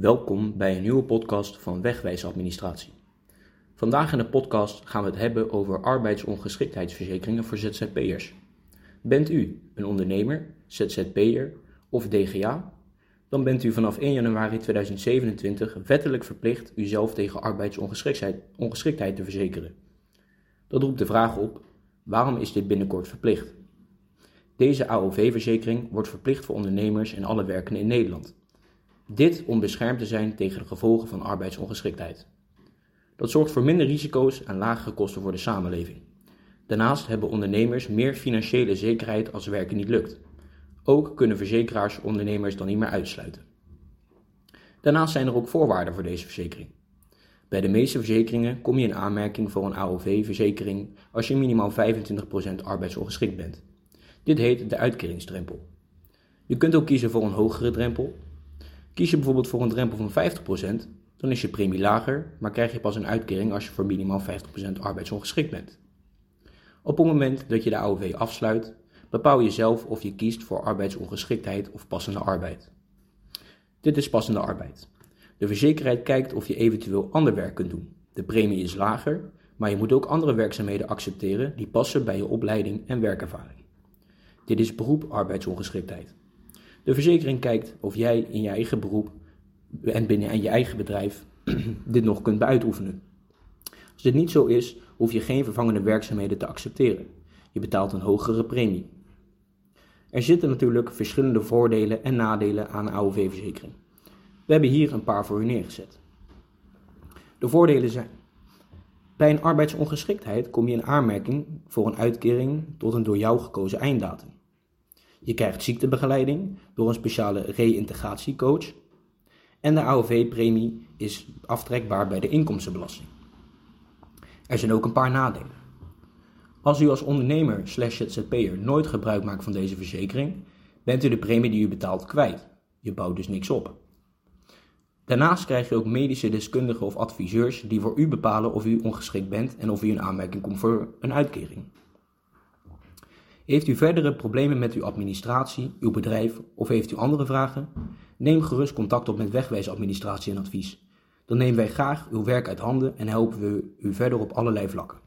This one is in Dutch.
Welkom bij een nieuwe podcast van Wegwijsadministratie. Vandaag in de podcast gaan we het hebben over arbeidsongeschiktheidsverzekeringen voor ZZP'ers. Bent u een ondernemer, ZZP'er of DGA? Dan bent u vanaf 1 januari 2027 wettelijk verplicht uzelf tegen arbeidsongeschiktheid te verzekeren. Dat roept de vraag op: waarom is dit binnenkort verplicht? Deze AOV-verzekering wordt verplicht voor ondernemers en alle werkenden in Nederland. Dit om beschermd te zijn tegen de gevolgen van arbeidsongeschiktheid. Dat zorgt voor minder risico's en lagere kosten voor de samenleving. Daarnaast hebben ondernemers meer financiële zekerheid als werken niet lukt. Ook kunnen verzekeraars ondernemers dan niet meer uitsluiten. Daarnaast zijn er ook voorwaarden voor deze verzekering. Bij de meeste verzekeringen kom je in aanmerking voor een AOV-verzekering als je minimaal 25% arbeidsongeschikt bent. Dit heet de uitkeringsdrempel. Je kunt ook kiezen voor een hogere drempel. Kies je bijvoorbeeld voor een drempel van 50%, dan is je premie lager, maar krijg je pas een uitkering als je voor minimaal 50% arbeidsongeschikt bent. Op het moment dat je de AOV afsluit, bepaal je zelf of je kiest voor arbeidsongeschiktheid of passende arbeid. Dit is passende arbeid. De verzekeraar kijkt of je eventueel ander werk kunt doen. De premie is lager, maar je moet ook andere werkzaamheden accepteren die passen bij je opleiding en werkervaring. Dit is beroep arbeidsongeschiktheid. De verzekering kijkt of jij in je eigen beroep en binnen je eigen bedrijf dit nog kunt uitoefenen. Als dit niet zo is, hoef je geen vervangende werkzaamheden te accepteren. Je betaalt een hogere premie. Er zitten natuurlijk verschillende voordelen en nadelen aan een AOV-verzekering. We hebben hier een paar voor u neergezet. De voordelen zijn: bij een arbeidsongeschiktheid kom je in aanmerking voor een uitkering tot een door jou gekozen einddatum. Je krijgt ziektebegeleiding door een speciale reïntegratiecoach. En de AOV-premie is aftrekbaar bij de inkomstenbelasting. Er zijn ook een paar nadelen. Als u als ondernemer slash ZZP'er nooit gebruik maakt van deze verzekering, bent u de premie die u betaalt kwijt. Je bouwt dus niks op. Daarnaast krijg je ook medische deskundigen of adviseurs die voor u bepalen of u ongeschikt bent en of u in aanmerking komt voor een uitkering. Heeft u verdere problemen met uw administratie, uw bedrijf of heeft u andere vragen? Neem gerust contact op met Wegwijsadministratie en Advies. Dan nemen wij graag uw werk uit handen en helpen we u verder op allerlei vlakken.